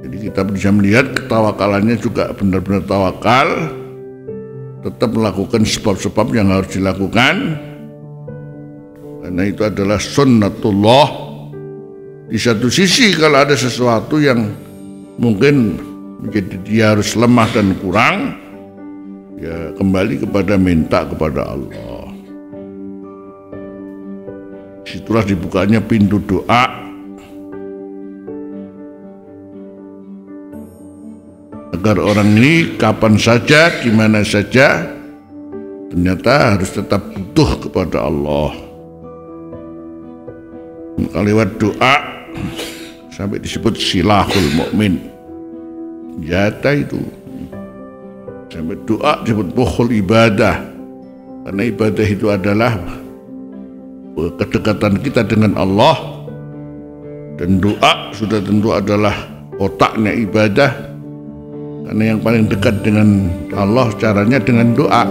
Jadi kita bisa melihat ketawakalannya juga benar-benar tawakal, tetap melakukan sebab-sebab yang harus dilakukan, karena itu adalah sunnatullah. Di satu sisi kalau ada sesuatu yang mungkin menjadi dia harus lemah dan kurang, ya kembali kepada minta kepada Allah. Situlah dibukanya pintu doa agar orang ini kapan saja, di mana saja, ternyata harus tetap butuh kepada Allah. Kalau lewat doa sampai disebut silahul mukmin. Jata itu. Sampai doa disebut bukhul ibadah. Karena ibadah itu adalah kedekatan kita dengan Allah dan doa sudah tentu adalah otaknya ibadah karena yang paling dekat dengan Allah caranya dengan doa.